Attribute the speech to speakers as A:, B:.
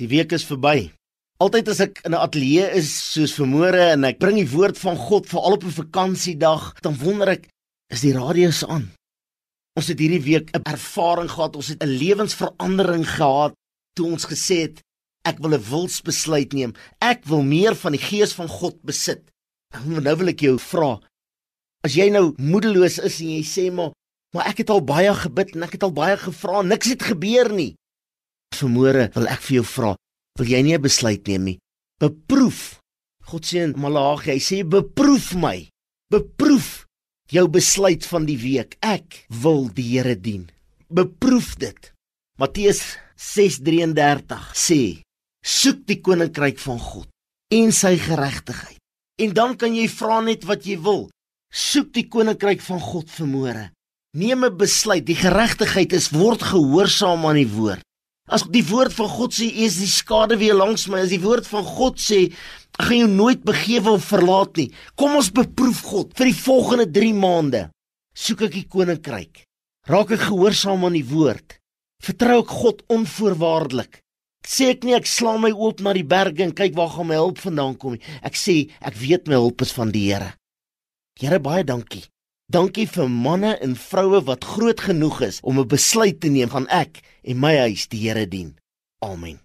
A: Die week is verby. Altyd as ek in 'n ateljee is soos vanmôre en ek bring die woord van God vir al op 'n vakansiedag, dan wonder ek, is die radio se aan? Ons het hierdie week 'n ervaring gehad, ons het 'n lewensverandering gehad toe ons gesê het ek wil 'n wilsbesluit neem. Ek wil meer van die gees van God besit. Nou wil ek jou vra, as jy nou moedeloos is en jy sê maar, maar ek het al baie gebid en ek het al baie gevra, niks het gebeur nie. Vermoere wil ek vir jou vra, wil jy nie 'n besluit neem nie? Beproef. God sê in Malagi, hy sê beproef my. Beproef jou besluit van die week. Ek wil die Here dien. Beproef dit. Matteus 6:33 sê: Soek die koninkryk van God en sy geregtigheid. En dan kan jy vra net wat jy wil. Soek die koninkryk van God vermoere. Neem 'n besluit. Die geregtigheid is word gehoorsaam aan die woord. As die woord van God sê is die skade weer langs my, as die woord van God sê ek gaan jou nooit begewe of verlaat nie. Kom ons beproef God vir die volgende 3 maande. Soek ek die koninkryk. Raak ek gehoorsaam aan die woord. Vertrou ek God onvoorwaardelik. Sê ek nie ek slaam my oop na die berge en kyk waar gaan my hulp vandaan kom nie. Ek sê ek weet my hulp is van die Here. Here baie dankie. Dankie vir manne en vroue wat groot genoeg is om 'n besluit te neem van ek en my huis die Here dien. Amen.